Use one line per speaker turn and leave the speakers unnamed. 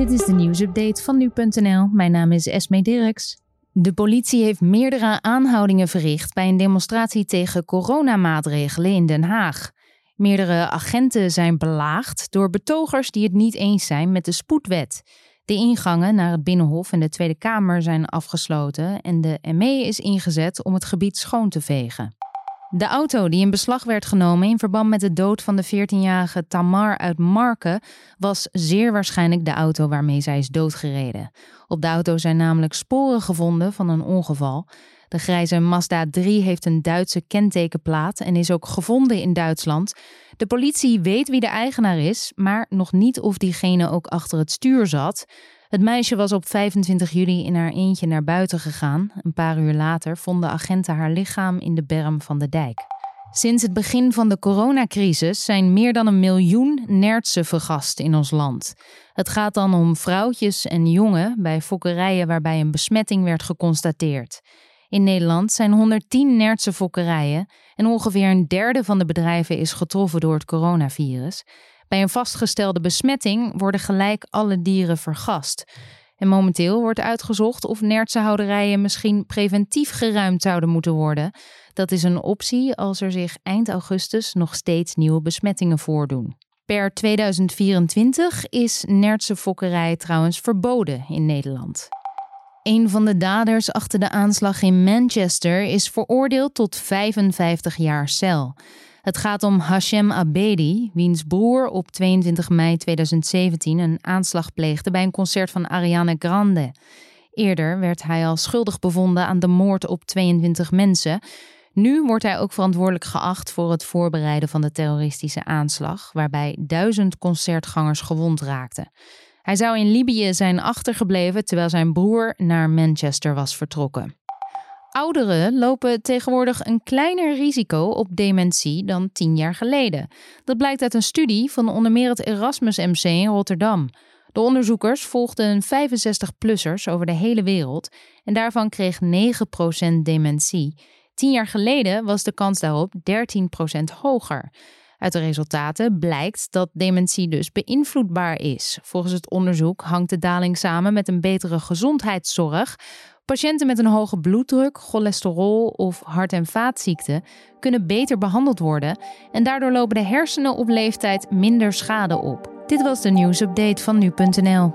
Dit is de nieuwsupdate van nu.nl. Mijn naam is Esme Dirks. De politie heeft meerdere aanhoudingen verricht bij een demonstratie tegen coronamaatregelen in Den Haag. Meerdere agenten zijn belaagd door betogers die het niet eens zijn met de spoedwet. De ingangen naar het Binnenhof en de Tweede Kamer zijn afgesloten en de ME is ingezet om het gebied schoon te vegen. De auto die in beslag werd genomen in verband met de dood van de 14-jarige Tamar uit Marken was zeer waarschijnlijk de auto waarmee zij is doodgereden. Op de auto zijn namelijk sporen gevonden van een ongeval. De grijze Mazda 3 heeft een Duitse kentekenplaat en is ook gevonden in Duitsland. De politie weet wie de eigenaar is, maar nog niet of diegene ook achter het stuur zat. Het meisje was op 25 juli in haar eentje naar buiten gegaan. Een paar uur later vonden agenten haar lichaam in de berm van de dijk. Sinds het begin van de coronacrisis zijn meer dan een miljoen nertsen vergast in ons land. Het gaat dan om vrouwtjes en jongen bij fokkerijen waarbij een besmetting werd geconstateerd. In Nederland zijn 110 nertse fokkerijen en ongeveer een derde van de bedrijven is getroffen door het coronavirus. Bij een vastgestelde besmetting worden gelijk alle dieren vergast. En momenteel wordt uitgezocht of nertsenhouderijen misschien preventief geruimd zouden moeten worden. Dat is een optie als er zich eind augustus nog steeds nieuwe besmettingen voordoen. Per 2024 is nertse fokkerij trouwens verboden in Nederland. Een van de daders achter de aanslag in Manchester is veroordeeld tot 55 jaar cel. Het gaat om Hashem Abedi, wiens broer op 22 mei 2017 een aanslag pleegde bij een concert van Ariana Grande. Eerder werd hij al schuldig bevonden aan de moord op 22 mensen. Nu wordt hij ook verantwoordelijk geacht voor het voorbereiden van de terroristische aanslag, waarbij duizend concertgangers gewond raakten. Hij zou in Libië zijn achtergebleven terwijl zijn broer naar Manchester was vertrokken. Ouderen lopen tegenwoordig een kleiner risico op dementie dan tien jaar geleden. Dat blijkt uit een studie van onder meer het Erasmus MC in Rotterdam. De onderzoekers volgden 65-plussers over de hele wereld en daarvan kreeg 9% dementie. Tien jaar geleden was de kans daarop 13% hoger. Uit de resultaten blijkt dat dementie dus beïnvloedbaar is. Volgens het onderzoek hangt de daling samen met een betere gezondheidszorg. Patiënten met een hoge bloeddruk, cholesterol of hart- en vaatziekten kunnen beter behandeld worden en daardoor lopen de hersenen op leeftijd minder schade op. Dit was de nieuwsupdate van nu.nl.